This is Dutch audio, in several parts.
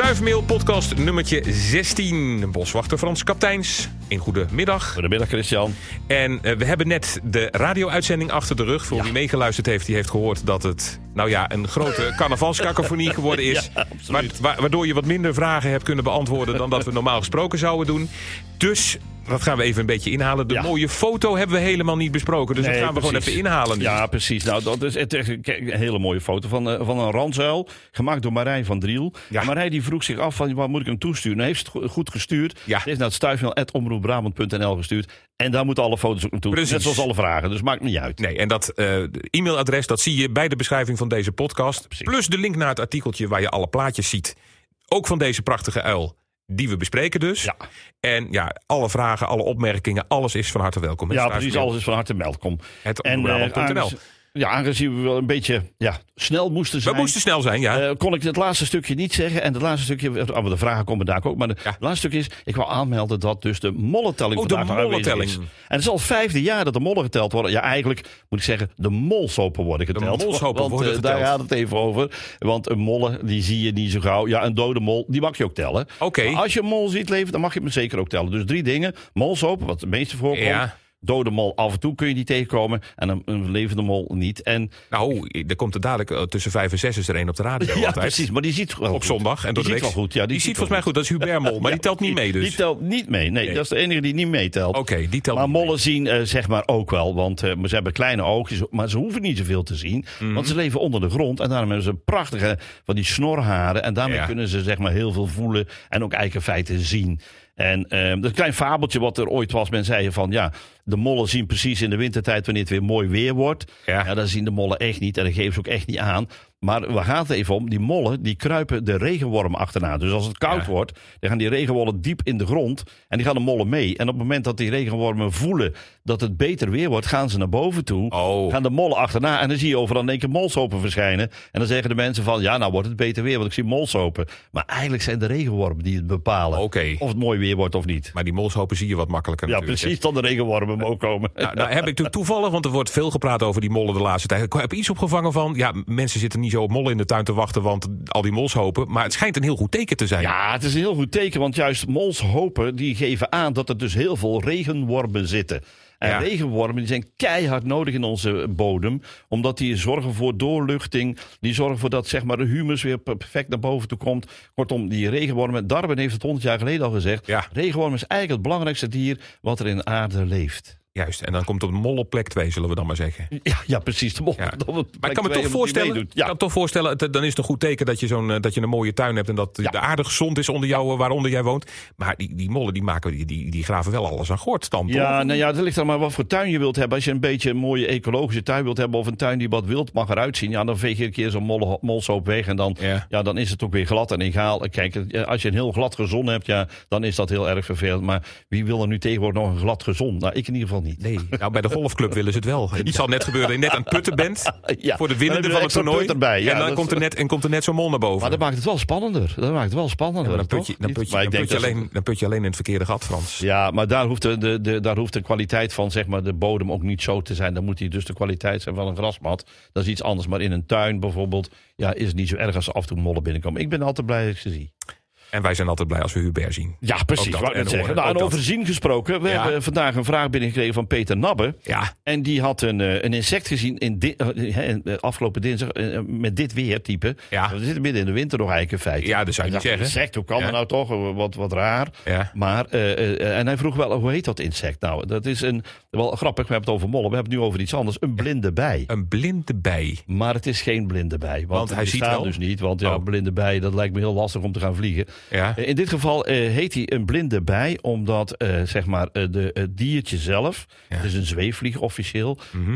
Stuifmeel podcast nummertje 16. Boswachter Frans Kapteins. Een goede middag. Goedemiddag Christian. En uh, we hebben net de radio-uitzending achter de rug. Voor ja. wie meegeluisterd heeft, die heeft gehoord dat het... nou ja, een grote carnavalskakofonie geworden is. Ja, wa waardoor je wat minder vragen hebt kunnen beantwoorden... dan dat we normaal gesproken zouden doen. Dus dat gaan we even een beetje inhalen. De Ja. mooie foto hebben we helemaal niet besproken. Dus Nee, dat gaan we gewoon even inhalen. nu. Ja, precies. Nou, dat is een hele mooie foto van, eh, van een ranzuil. Gemaakt door Marij van Driel. Ja. Marij die vroeg zich af van waar moet ik hem toesturen? Nou, heeft ze het go- goed gestuurd. Ja. Het is naar het stuifmail.omroepbrabant.nl gestuurd. En daar moeten alle foto's ook naartoe. Precies. Net zoals alle vragen. Dus maakt niet uit. Nee, en dat eh, e-mailadres dat zie je bij de beschrijving van deze podcast. Plus de link naar het artikeltje waar je alle plaatjes ziet. Ook van deze prachtige uil. Die we bespreken dus. Ja. En ja, alle vragen, alle opmerkingen, alles is van harte welkom. Ja, precies. Alles is van harte welkom. Het En, ja, aangezien we wel een beetje ja, snel moesten We zijn. moesten snel zijn, ja. Eh, kon ik het laatste stukje niet zeggen. En het laatste stukje, oh, de vragen komen daar ook. Maar het Ja. laatste stukje is, ik wil aanmelden dat dus de mollentelling Oh, de vandaag aanwezig mollentelling. is. En het is al het vijfde jaar dat de mollen geteld worden. Ja, eigenlijk moet ik zeggen, de molshopen worden geteld. molshopen Want, worden eh, geteld. Daar gaat het even over. Want een mollen, die zie je niet zo gauw. Ja, een dode mol, die mag je ook tellen. Oké. Als je een mol ziet leven, dan mag je hem zeker ook tellen. Dus drie dingen. Molshopen, wat het meeste voorkomt. Ja. Dode mol, af en toe kun je die tegenkomen. En een, een levende mol niet. En Nou, er komt er dadelijk eh, tussen vijf en zes is er één op de radio. ja, altijd. precies. Maar die ziet wel Op goed. zondag en door die de ziet week. wel goed. Ja, die, die, ziet volgens mij goed. Dat is Hubert Mol, maar die telt niet mee dus. Die telt niet mee. Nee, Nee. dat is de enige die niet meetelt. Oké, die telt Maar mee. mollen zien eh, zeg maar ook wel, want eh, ze hebben kleine oogjes, maar ze hoeven niet zoveel te zien, Mhm. want ze leven onder de grond en daarom hebben ze prachtige van die snorharen en daarmee Ja. kunnen ze zeg maar heel veel voelen en ook eigenlijk in feite zien. En eh, dat klein fabeltje wat er ooit was. Men zei van ja, de mollen zien precies in de wintertijd wanneer het weer mooi weer wordt. Ja. Ja, dat zien de mollen echt niet en dat geven ze ook echt niet aan. Maar we gaan het even om, die mollen die kruipen de regenworm achterna. Dus als het koud Ja. wordt, dan gaan die regenwormen diep in de grond en die gaan de mollen mee. En op het moment dat die regenwormen voelen dat het beter weer wordt, gaan ze naar boven toe. Oh. Gaan de mollen achterna en dan zie je overal in één keer molsopen verschijnen. En dan zeggen de mensen van, ja nou wordt het beter weer, want ik zie molsopen. Maar eigenlijk zijn de regenwormen die het bepalen. Of het mooi weer wordt of niet. Maar die molshopen zie je wat makkelijker Ja, precies, dan de regenwormen komen. Nou, nou heb ik to- toevallig, want er wordt veel gepraat over die mollen de laatste tijd. Ik heb iets opgevangen van, ja, mensen zitten niet zo op mollen in de tuin te wachten, want al die molshopen. Maar het schijnt een heel goed teken te zijn. Ja, het is een heel goed teken, want juist molshopen die geven aan dat er dus heel veel regenwormen zitten. En Ja. regenwormen die zijn keihard nodig in onze bodem, omdat die zorgen voor doorluchting, die zorgen voor dat zeg maar, de humus weer perfect naar boven toe komt. Kortom, die regenwormen, Darwin heeft het honderd jaar geleden al gezegd, Ja. regenworm is eigenlijk het belangrijkste dier wat er in de aarde leeft. Juist, en dan komt op de mol op plek 2, zullen we dan maar zeggen. Ja, ja precies. De mol, Ja. dat Maar ik kan me toch voorstellen, ik kan toch voorstellen het- dan is het een goed teken dat je, zo'n, eh, dat je een mooie tuin hebt en dat Ja. de aarde gezond is onder jou, eh, waaronder jij woont. Maar die, die mollen die, maken, die, die, die graven wel alles aan gort dan, Ja, toch? nou ja, het ligt er maar wat voor tuin je wilt hebben. Als je een beetje een mooie ecologische tuin wilt hebben... of een tuin die wat wild mag eruit zien... Ja, dan veeg je een keer zo'n molle- molshoop weg... en dan, Ja. ja. dan is het ook weer glad en egaal. Kijk, als je een heel glad gezond hebt... Ja, dan is dat heel erg vervelend. Maar wie wil er nu tegenwoordig nog een glad gezond? Nou, ik in ieder geval niet. Nee, nou, bij de golfclub willen ze het wel. Het zal net gebeuren dat je net aan het putten bent Ja, voor de winnende van het toernooi. erbij. Ja, en dan dat- komt, er net, en komt er net zo'n mol naar boven. Maar dat maakt het wel spannender. Dat maakt het wel spannender. Ja, dan, put je, dan, put je, Maar dan, ik put denk je dat- alleen, dan put je alleen in het verkeerde gat, Frans. Ja, maar daar hoeft de, de, de, daar hoeft de kwaliteit van zeg maar, de bodem ook niet zo te zijn. Dan moet die dus de kwaliteit zijn van een grasmat. Dat is iets anders. Maar in een tuin bijvoorbeeld ja, is het niet zo erg als er af en toe mollen binnenkomen. Ik ben altijd blij dat ik ze zie. En wij zijn altijd blij als we Hubert zien. Ja, precies. Dat, en zeggen. Nou, dat. over zien gesproken. We Ja. hebben vandaag een vraag binnengekregen van Peter Nabbe. Ja, En die had een, eh, een insect gezien in di- eh, eh, afgelopen dinsdag met dit weertype. Ja. We zitten midden in de winter nog eigenlijk in feite. Ja, dat zou je niet zeggen. Insect, hoe kan Ja. dat nou toch? Wat, wat raar. ja. Maar, en hij vroeg wel, hoe heet dat insect nou? Dat is een, wel grappig, we hebben het over mollen. We hebben het nu over iets anders. Een blinde bij. Een blinde bij. Maar het is geen blinde bij. Want, Want hij ziet wel? dus niet. Want ja, Oh. blinde bij, dat lijkt me heel lastig om te gaan vliegen. Ja. Eh, In dit geval eh, heet hij een blinde bij, omdat eh, zeg maar, de, het diertje zelf, Ja. het is een zweefvlieg officieel, Mhm.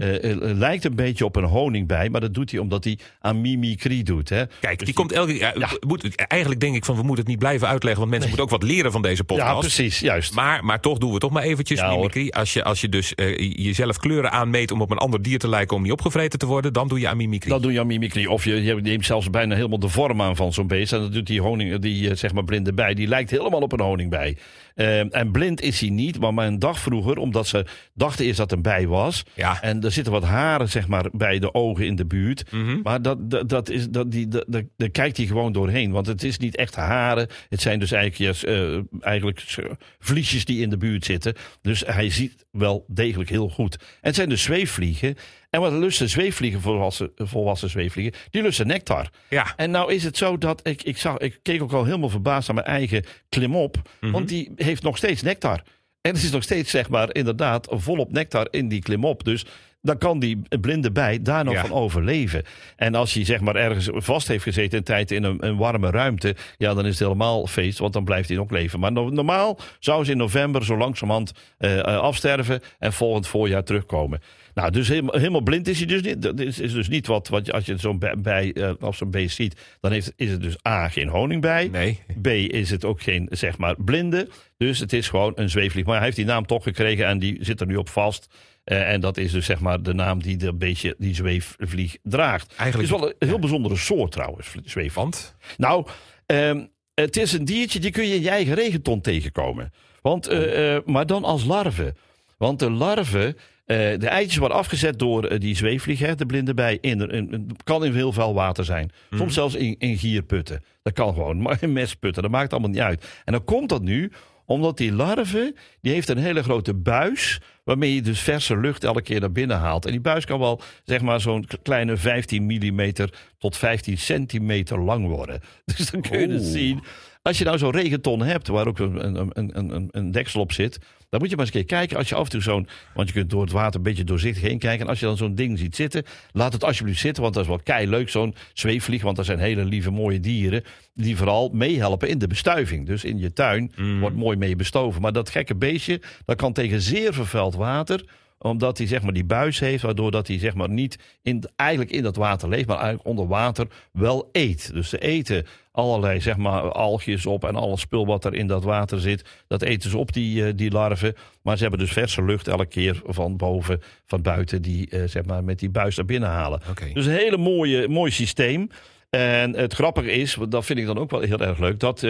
lijkt een beetje op een honingbij. Maar dat doet hij omdat hij aan mimicry doet. Hè? Kijk, Dus die komt elke ja, Ja. moet, Eigenlijk denk ik van, we moeten het niet blijven uitleggen, want mensen moeten ook wat leren van deze podcast. Ja, precies, juist. Maar, maar toch doen we toch maar eventjes, mimicry. Als je, als je dus jezelf kleuren aanmeet om op een ander dier te lijken om niet opgevreten te worden, dan doe je aan mimicry. Dan doe je aan mimicry. Of je, je neemt zelfs bijna helemaal de vorm aan van zo'n beest. En dat doet die honing, die, zeg maar blinde bij. Die lijkt helemaal op een honingbij. Uh, en blind is hij niet, maar, een dag vroeger, omdat ze dachten eerst dat het een bij was. Ja. En er zitten wat haren, zeg maar, bij de ogen in de buurt. Mhm. Maar dat, dat, dat is, dat, die, dat, daar kijkt hij gewoon doorheen. Want het is niet echt haren. Het zijn dus eigenlijk, eh, eigenlijk eh, vliesjes die in de buurt zitten. Dus hij ziet wel degelijk heel goed. En het zijn dus zweefvliegen. En wat lusten zweefvliegen, volwassen, volwassen zweefvliegen? Die lusten nectar. Ja. En nou is het zo dat ik, ik, zag, ik keek ook al helemaal verbaasd naar mijn eigen klimop. Want die heeft nog steeds nectar. En het is nog steeds, zeg maar, inderdaad volop nectar in die klimop. Dus dan kan die blinde bij daar nog Ja. van overleven. En als hij zeg maar ergens vast heeft gezeten een tijd in een, een warme ruimte, ja, dan is het helemaal feest, want dan blijft hij nog leven. Maar no- normaal zou ze in november zo langzamerhand eh, afsterven en volgend voorjaar terugkomen. Nou, dus helemaal, helemaal blind is hij dus niet. Dat is, is dus niet wat, wat als je zo'n bij, bij, eh, als zo'n beest ziet, dan heeft, is het dus A, geen honingbij. Nee. B is het ook geen, zeg maar, blinde. Dus het is gewoon een zweefvlieg. Maar hij heeft die naam toch gekregen en die zit er nu op vast. Eh, en dat is dus zeg maar de naam die de beetje die zweefvlieg draagt. Eigenlijk- het is wel een heel bijzondere soort trouwens. Want? Nou, ehm, het is een diertje die kun je in je eigen regenton tegenkomen. Want, eh, eh, maar dan als larve. Want de larven, de eitjes worden afgezet door die zweefvlieg, hè, de blinde bij. In, in, in- kan in heel veel water zijn. Soms zelfs in, in gierputten. Dat kan gewoon, maar in mesputten, dat maakt allemaal niet uit. En dan komt dat nu omdat die larve, die heeft een hele grote buis... waarmee je dus verse lucht elke keer naar binnen haalt. En die buis kan wel, zeg maar, zo'n kleine 15 millimeter tot 15 centimeter lang worden. Dus dan kun je dus Oeh. zien... Als je nou zo'n regenton hebt, waar ook een, een, een, een deksel op zit... dan moet je maar eens een keer kijken. Als je af en toe zo'n... want je kunt door het water een beetje doorzichtig heen kijken... en als je dan zo'n ding ziet zitten, laat het alsjeblieft zitten... want dat is wel kei leuk, zo'n zweefvlieg... want dat zijn hele lieve mooie dieren... die vooral meehelpen in de bestuiving. Dus in je tuin wordt mooi mee bestoven. Maar dat gekke beestje, dat kan tegen zeer vervuild water omdat hij zeg maar die buis heeft, waardoor dat hij zeg maar niet in, eigenlijk in dat water leeft, maar eigenlijk onder water wel eet. Dus ze eten allerlei zeg maar algjes op en alle spul wat er in dat water zit, dat eten ze op die, eh, die larven. Maar ze hebben dus verse lucht elke keer van boven, van buiten, die eh, zeg maar met die buis naar binnen halen. Dus een hele mooie, mooi systeem. En het grappige is, dat vind ik dan ook wel heel erg leuk, dat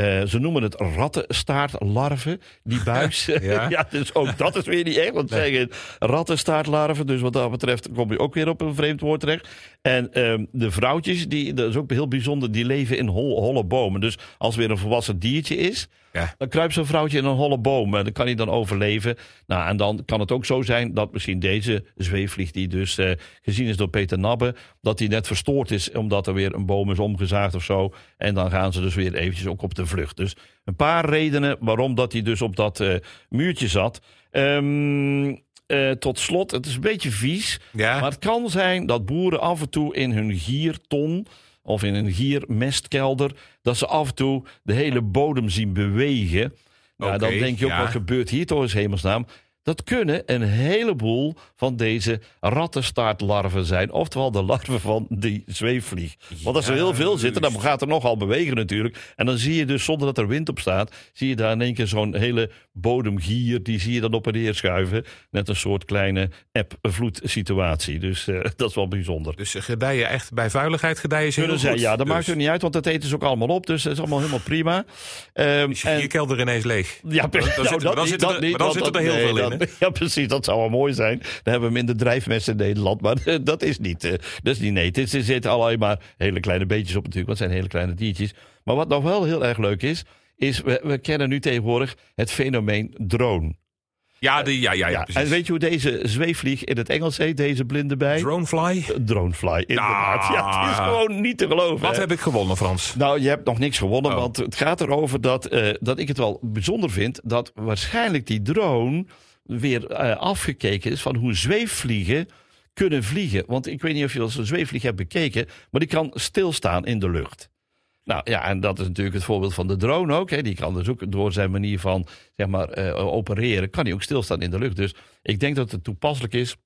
eh, ze noemen het rattenstaartlarven, die buis. Ja. ja. dus ook dat is weer niet echt, want ze zeggen rattenstaartlarven. Dus wat dat betreft kom je ook weer op een vreemd woord terecht. En ehm, de vrouwtjes, die, dat is ook heel bijzonder, die leven in hol- holle bomen. Dus als weer een volwassen diertje is, Ja. dan kruipt zo'n vrouwtje in een holle boom. En dan kan hij dan overleven. Nou, en dan kan het ook zo zijn dat misschien deze zweefvlieg, die dus eh, gezien is door Peter Nabbe, dat die net verstoord is omdat er weer een boom is omgezaagd of zo. En dan gaan ze dus weer eventjes ook op de vlucht. Dus een paar redenen waarom dat hij dus op dat eh, muurtje zat. Ehm, eh, tot slot, het is een beetje vies. Ja. Maar het kan zijn dat boeren af en toe in hun gierton of in een giermestkelder, dat ze af en toe de hele bodem zien bewegen. Nou, dan denk je ook, ja. wat gebeurt hier toch in hemelsnaam? Dat kunnen een heleboel van deze rattenstaartlarven zijn. Oftewel de larven van die zweefvlieg. Want als er heel veel zitten, dan gaat er nogal bewegen natuurlijk. En dan zie je dus, zonder dat er wind op staat... zie je daar in één keer zo'n hele bodemgier... die zie je dan op en neer schuiven. Net een soort kleine eb-vloed situatie. Dus eh, dat is wel bijzonder. Dus ze gedijen echt bij vuiligheid gedijen ze heel goed. ja, dat Dus maakt het niet uit, want dat eten ze ook allemaal op. Dus dat is allemaal helemaal prima. Ehm, Is je gierkelder ineens leeg? ja, dan dan er- dan zitten er heel veel in, Ja, precies. Dat zou wel mooi zijn. Dan hebben we minder drijfmessen in Nederland. Maar eh, dat is niet. eh, dat is niet nee. Er zitten alleen maar hele kleine beetjes op natuurlijk. Want het zijn hele kleine diertjes. Maar wat nog wel heel erg leuk is. Is we, we kennen nu tegenwoordig het fenomeen drone. Ja, die, ja, ja, ja, en weet je hoe deze zweefvlieg in het Engels heet? Deze blinde bij? Dronefly? Dronefly, inderdaad. Ah. Ja, het is gewoon niet te geloven. Wat hè. heb ik gewonnen, Frans? Nou, je hebt nog niks gewonnen, Oh. want het gaat erover dat, eh, dat ik het wel bijzonder vind dat waarschijnlijk die drone weer eh, afgekeken is van hoe zweefvliegen kunnen vliegen. Want ik weet niet of je al eens een zweefvlieg hebt bekeken, maar die kan stilstaan in de lucht. Nou ja, en dat is natuurlijk het voorbeeld van de drone ook. Hè. Die kan dus ook door zijn manier van zeg maar, eh, opereren, kan hij ook stilstaan in de lucht. Dus ik denk dat het toepasselijk is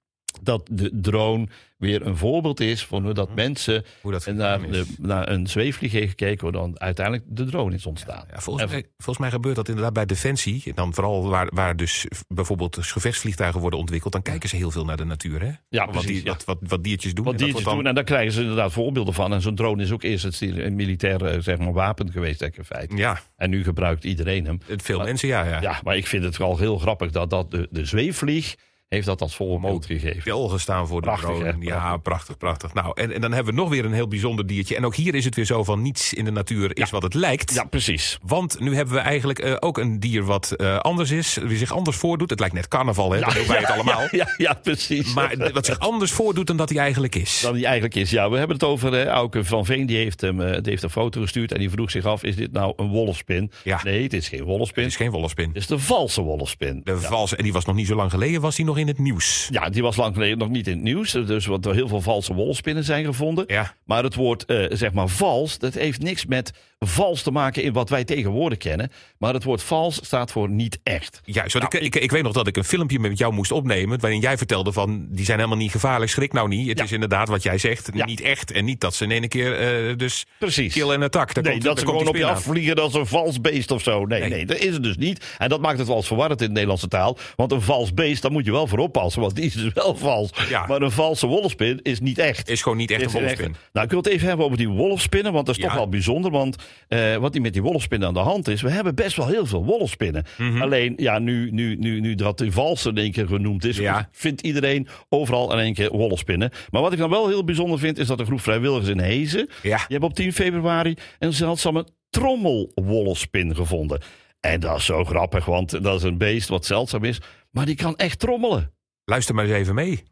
dat de drone weer een voorbeeld is van hoe dat mensen. Hoe dat naar, de, naar een zweefvlieg heeft gekeken, hoe dan uiteindelijk de drone is ontstaan. Ja, volgens, En- mij, volgens mij gebeurt dat inderdaad bij Defensie. En Dan vooral waar, waar dus bijvoorbeeld gevechtsvliegtuigen worden ontwikkeld. Dan kijken ze heel veel naar de natuur. Hè? Ja, wat, precies, die, ja. wat, wat, wat diertjes doen. Wat En diertjes doen, en daar krijgen ze inderdaad voorbeelden van. En zo'n drone is ook eerst het een militair eh, zeg maar, wapen geweest, denk ik, in feite. Ja, En nu gebruikt iedereen hem. veel Maar- mensen, ja. ja. Ja, maar ik vind het wel heel grappig dat, dat de, de zweefvlieg heeft dat als voorbeeld gegeven. Stil gestaan voor de Prachtig, hè? Ja, prachtig, prachtig. Nou, en, en dan hebben we nog weer een heel bijzonder diertje. En ook hier is het weer zo van niets in de natuur is wat het lijkt. Ja, precies. Want nu hebben we eigenlijk eh, ook een dier wat eh, anders is. Wie zich anders voordoet. Het lijkt net carnaval, hè? dat doen wij het allemaal. Ja, ja, ja, precies. Maar wat zich anders voordoet dan dat hij eigenlijk is. dan die eigenlijk is. Ja, we hebben het over eh, Auke van Veen. Die heeft, hem, die heeft een foto gestuurd en die vroeg zich af: is dit nou een wolfspin? Ja. Nee, het is geen wolfspin. Het is geen wolfspin. Het is de valse wolfspin. De valse, en die was nog niet zo lang geleden, was die nog in het nieuws. Ja, die was lang geleden nog niet in het nieuws. Dus wat er heel veel valse wolfspinnen zijn gevonden. Ja. Maar het woord, eh, zeg maar, vals, dat heeft niks met vals te maken in wat wij tegenwoordig kennen. Maar het woord vals staat voor niet echt. Juist, want ik, ik, ik weet nog dat ik een filmpje met jou moest opnemen. waarin jij vertelde van. die zijn helemaal niet gevaarlijk, schrik nou niet. Het Ja. is inderdaad wat jij zegt, Ja. niet echt. En niet dat ze in één keer. eh, dus Precies. kill en attack. Daar Nee, komt, dat daar ze komt gewoon op je afvliegen als een vals beest of zo. Nee, Nee. nee, dat is het dus niet. En dat maakt het wel eens verwarrend in de Nederlandse taal. Want een vals beest, daar moet je wel voor oppassen. Want die is dus wel vals. Ja. Maar een valse wolfspin is niet echt. Is gewoon niet echt een Is een wolfspin. Nou, ik wil het even hebben over die wolfspinnen, want dat is Ja. toch wel bijzonder. Want eh, wat die met die wolfspinnen aan de hand is, we hebben best wel heel veel wolfspinnen. Mhm. Alleen, ja, nu, nu, nu, nu dat die valse in één keer genoemd is, Ja. vindt iedereen overal in één keer wolfspinnen. Maar wat ik dan wel heel bijzonder vind, is dat een groep vrijwilligers in Hezen, die hebben op 10 februari een zeldzame trommelwolfspin gevonden. En dat is zo grappig, want dat is een beest wat zeldzaam is, maar die kan echt trommelen. Luister maar eens even mee.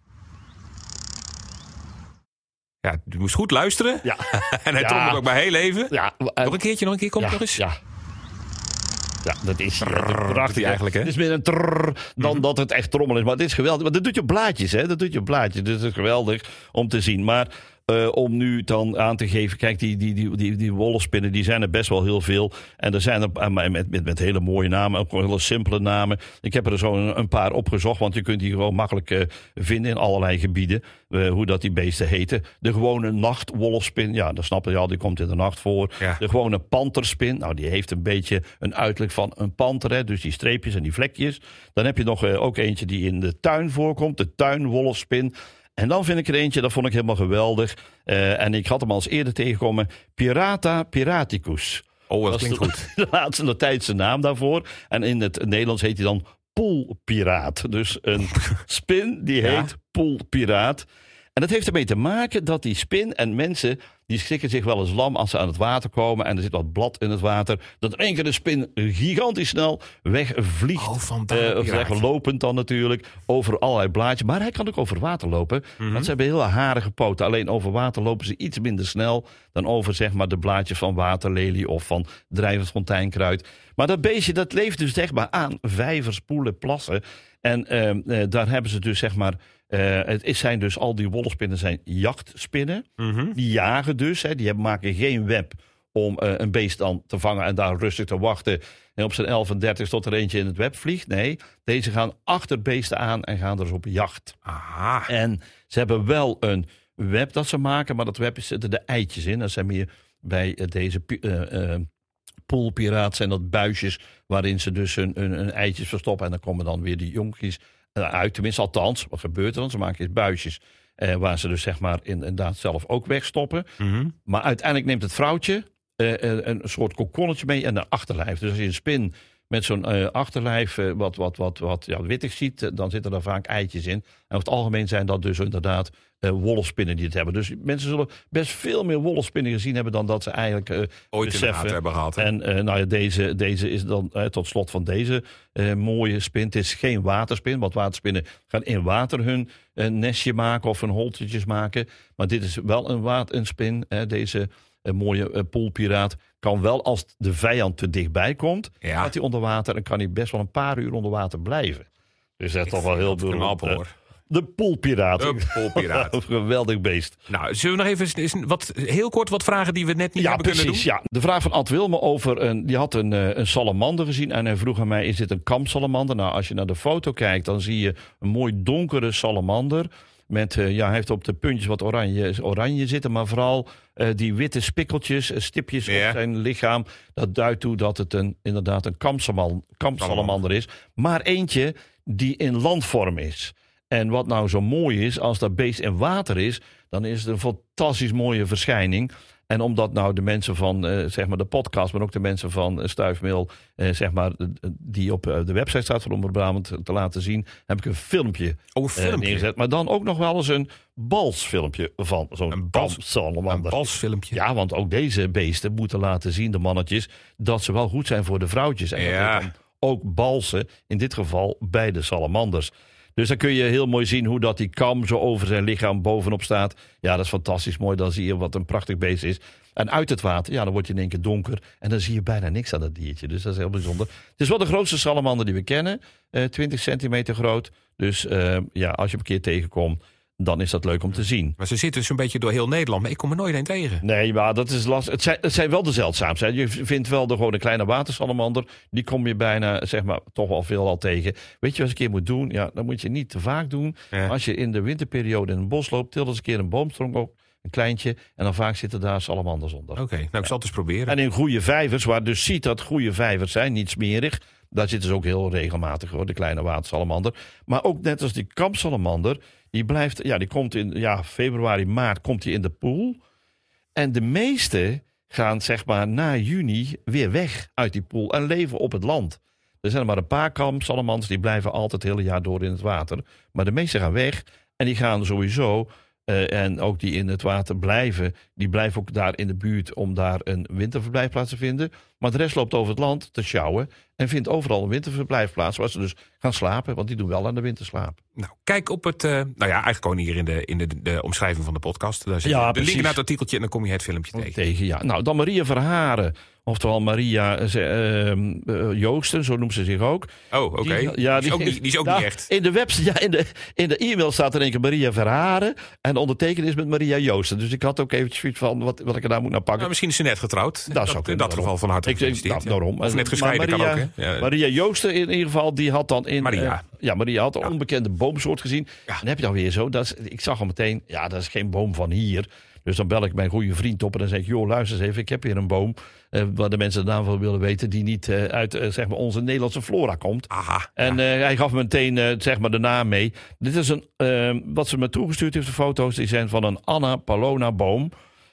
Ja, je moest goed luisteren. Ja, en hij Ja. trommelt ook maar heel even. ja Nog een keertje, nog een keer, kom ja, nog eens. Ja. Ja, dat is prachtig hij eigenlijk, hè? Het is meer een trrr dan Mhm. dat het echt trommel is. Maar het is geweldig. Maar dat doet je op blaadjes, hè? Dat doet je op blaadjes. Dus het is geweldig om te zien. Maar eh, om nu dan aan te geven, kijk, die, die, die, die, die wolfspinnen, die zijn er best wel heel veel. En er zijn er eh, met, met, met hele mooie namen, ook hele simpele namen. Ik heb er zo een, een paar opgezocht, want je kunt die gewoon makkelijk eh, vinden in allerlei gebieden. hoe dat die beesten heten. De gewone nachtwolfspin, ja, dat snap je al, die komt in de nacht voor. Ja. De gewone panterspin, nou, die heeft een beetje een uiterlijk van een panter, hè, dus die streepjes en die vlekjes. Dan heb je nog ook eentje die in de tuin voorkomt, de tuinwolfspin. En dan vind ik er eentje, dat vond ik helemaal geweldig. Eh, en ik had hem al eens eerder tegengekomen. Pirata piraticus. Oh, dat is klinkt de- goed. De laatste Latijnse naam daarvoor. En in het Nederlands heet hij dan poolpiraat. Dus een spin die Ja. heet poolpiraat. En dat heeft ermee te maken dat die spin en mensen... die schrikken zich wel eens lam als ze aan het water komen... en er zit wat blad in het water... dat één keer de spin gigantisch snel wegvliegt. Oh, vandaar Eh, of piraat. zeggen, lopend dan natuurlijk, over allerlei blaadjes. Maar hij kan ook over water lopen. Mhm. Want ze hebben heel harige poten. Alleen over water lopen ze iets minder snel... dan over zeg maar, de blaadjes van waterlelie of van drijvend fonteinkruid. Maar dat beestje dat leeft dus zeg maar aan vijvers, poelen, plassen. En ehm, eh, daar hebben ze dus zeg maar... eh, het is, zijn dus al die wolfspinnen zijn jachtspinnen. Mhm. Die jagen dus. Hè, die hebben, maken geen web om eh, een beest dan te vangen en daar rustig te wachten. En op zijn 11 en 30 tot er eentje in het web vliegt. Nee, deze gaan achter beesten aan en gaan er dus op jacht. Aha. En ze hebben wel een web dat ze maken, maar dat web zitten de eitjes in. Dat zijn meer bij eh, deze pi- poolpiraat zijn dat buisjes waarin ze dus hun, hun, hun eitjes verstoppen. En dan komen dan weer die jonkjes eh, uit. Tenminste, althans, wat gebeurt er dan? Ze maken eens buisjes eh, waar ze dus zeg maar inderdaad zelf ook wegstoppen. Mhm. Maar uiteindelijk neemt het vrouwtje eh, eh, een soort kokonnetje mee en een achterlijf. Dus als je een spin met zo'n eh, achterlijf eh, wat, wat, wat, wat ja, wittig ziet, eh, dan zitten daar vaak eitjes in. En over het algemeen zijn dat dus inderdaad wolfspinnen die het hebben. Dus mensen zullen best veel meer wolfspinnen gezien hebben dan dat ze eigenlijk Ooit in de beseffen. hebben gehad. hè? En nou ja, deze, deze is dan tot slot van deze mooie spin. Het is geen waterspin, want waterspinnen gaan in water hun nestje maken of hun holtetjes maken. Maar dit is wel een, water, een spin. deze eh, mooie eh, poolpiraat kan wel als de vijand te dichtbij komt, Ja. gaat hij onder water en kan hij best wel een paar uur onder water blijven. Dus dat is toch wel heel beroemd. eh. hoor. De poolpiraat. De poolpiraat. Een geweldig beest. Nou, zullen we nog even eens wat, heel kort wat vragen die we net niet Ja, hebben kunnen doen? Ja. De vraag van Ad Wilme over een. Die had een, eh, een salamander gezien. En hij vroeg aan mij: is dit een kamsalamander? Nou, als je naar de foto kijkt, dan zie je een mooi donkere salamander. Met, eh, ja, hij heeft op de puntjes wat oranje, oranje zitten, maar vooral eh, die witte spikkeltjes, eh, stipjes Ja. op zijn lichaam. Dat duidt toe dat het een, inderdaad een kampsalamander is. Maar eentje die in landvorm is. En wat nou zo mooi is, als dat beest in water is, dan is het een fantastisch mooie verschijning. En omdat nou de mensen van eh, zeg maar de podcast, maar ook de mensen van eh, Stuifmeel, eh, zeg maar, die op de website staat van Omroep Brabant te laten zien, heb ik een filmpje, Oh, een filmpje. neergezet. Maar dan ook nog wel eens een balsfilmpje van zo'n bals- een balsfilmpje. Ja, want ook deze beesten moeten laten zien, de mannetjes, dat ze wel goed zijn voor de vrouwtjes. En dat Ja. dan ook balsen, in dit geval bij de salamanders. Dus dan kun je heel mooi zien hoe dat die kam zo over zijn lichaam bovenop staat. Ja, dat is fantastisch mooi. Dan zie je wat een prachtig beest is. En uit het water, ja, dan wordt je in één keer donker. En dan zie je bijna niks aan dat diertje. Dus dat is heel bijzonder. Het is wel de grootste salamander die we kennen. eh 20 centimeter groot. Dus eh, ja, als je hem een keer tegenkomt, dan is dat leuk om te zien. Maar ze zitten dus een beetje door heel Nederland. Maar ik kom er nooit een tegen. Nee, maar dat is lastig. Het zijn, het zijn wel de zeldzaamste. Je vindt wel de gewoon een kleine watersalamander. Die kom je bijna, zeg maar, toch wel veel al tegen. Weet je wat je een keer moet doen? Ja, dan moet je niet te vaak doen. Ja. Als je in de winterperiode in een bos loopt, til eens een keer een boomstronk op. Een kleintje. En dan vaak zitten daar salamanders onder. Oké, nou ik zal het eens proberen. En in goede vijvers, waar dus ziet dat goede vijvers zijn, niet smerig. Daar zitten ze ook heel regelmatig hoor, de kleine watersalamander. Maar ook net als die kampsalamander, die blijft, ja, die komt in ja, februari, maart komt die in de poel. En de meeste gaan zeg maar na juni weer weg uit die poel en leven op het land. Er zijn maar een paar kampsalamanders die blijven altijd het hele jaar door in het water. Maar de meeste gaan weg en die gaan sowieso, eh, en ook die in het water blijven, die blijven ook daar in de buurt om daar een winterverblijfplaats te vinden. Maar de rest loopt over het land te sjouwen en vindt overal een winterverblijfplaats waar ze dus gaan slapen, want die doen wel aan de winterslaap. Nou, kijk op het. eh, nou ja, eigenlijk gewoon hier in de, in de, de omschrijving van de podcast. Daar zit Ja, de link precies. naar het artikeltje en dan kom je het filmpje tegen. Tegen, ja. Nou, dan Maria Verharen. Oftewel Maria eh, Joosten, zo noemt ze zich ook. Oh, oké. Die- Die, is ook niet, die is ook Nou, niet echt. In de, website, ja, in de, in de e-mail staat er een keer Maria Verharen. En ondertekend is met Maria Joosten. Dus ik had ook eventjes zoiets van wat, wat ik er nou moet naar pakken. Nou, misschien is ze net getrouwd. Dat zou in kunnen, dat geval van harte Ik gefeliciteerd. nou, daarom. Of net gescheiden Maria, kan ook, hè? Ja. Maria Joosten in ieder geval, die had dan in... Maria. eh, ja, Maria had een Ja. onbekende boomsoort gezien. Ja. En dan heb je dan weer zo, dat is, ik zag al meteen, ja, dat is geen boom van hier. Dus dan bel ik mijn goede vriend op en dan zeg ik, joh, luister eens even, ik heb hier een boom... eh, waar de mensen de naam van willen weten, die niet eh, uit eh, zeg maar onze Nederlandse flora komt. Aha. En hij gaf me meteen zeg maar de naam mee. Dit is een, eh, wat ze me toegestuurd heeft, de foto's, die zijn van een Anna Palona boom.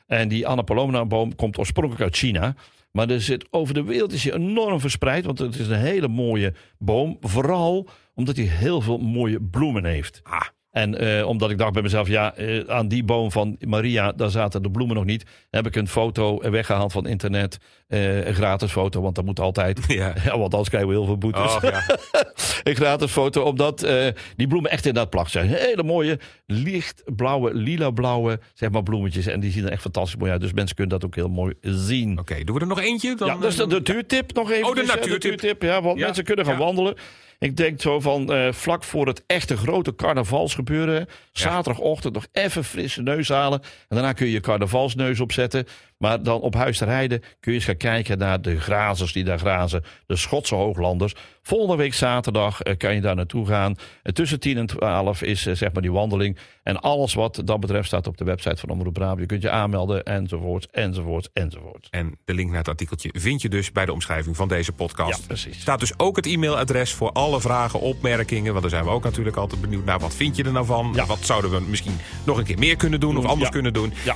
En die Anna Palona boom komt oorspronkelijk uit China. Maar er zit over de wereld is hij enorm verspreid, want het is een hele mooie boom. Vooral omdat hij heel veel mooie bloemen heeft. Ah, En eh, omdat ik dacht bij mezelf, ja, eh, aan die boom van Maria, daar zaten de bloemen nog niet. Heb ik een foto weggehaald van internet. eh, een gratis foto, want dat moet altijd. ja. Want anders krijgen we heel veel boetes. Oh, ja. een gratis foto, omdat die bloemen echt in dat plak zijn. Hele mooie, lichtblauwe, lila-blauwe zeg maar, bloemetjes. En die zien er echt fantastisch mooi uit. Dus mensen kunnen dat ook heel mooi zien. Oké, doen we er nog eentje? Dan, ja, dat is de natuurtip nog even. Oh, de natuurtip. ja, want mensen kunnen gaan wandelen. Ik denk zo van eh, vlak voor het echte grote carnavalsgebeuren. Zaterdagochtend nog even frisse neus halen. En daarna kun je je carnavalsneus opzetten. Maar dan op huis te rijden kun je eens gaan kijken naar de grazers die daar grazen. De Schotse hooglanders. Volgende week zaterdag eh, kan je daar naartoe gaan. Eh, tussen 10 en 12 is eh, zeg maar die wandeling. En alles wat dat betreft staat op de website van Omroep Brabant. Je kunt je aanmelden enzovoort, enzovoort, enzovoort. En de link naar het artikeltje vind je dus bij de omschrijving van deze podcast. Ja, precies. Staat dus ook het e-mailadres voor alle vragen, opmerkingen. Want daar zijn we ook natuurlijk altijd benieuwd naar. Wat vind je er nou van? Ja. Wat zouden we misschien nog een keer meer kunnen doen of anders Ja. kunnen doen? Ja.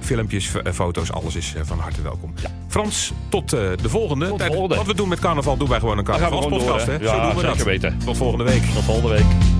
Filmpjes, foto's, alles is eh, van harte welkom. Frans, tot eh, de volgende. Tot volgende. Wat we doen met carnaval doen wij gewoon een gaan we gewoon carnavalspodcast. hè? hè? Zo Ja, doen we dat. zeker weten. Tot volgende week. Tot volgende week.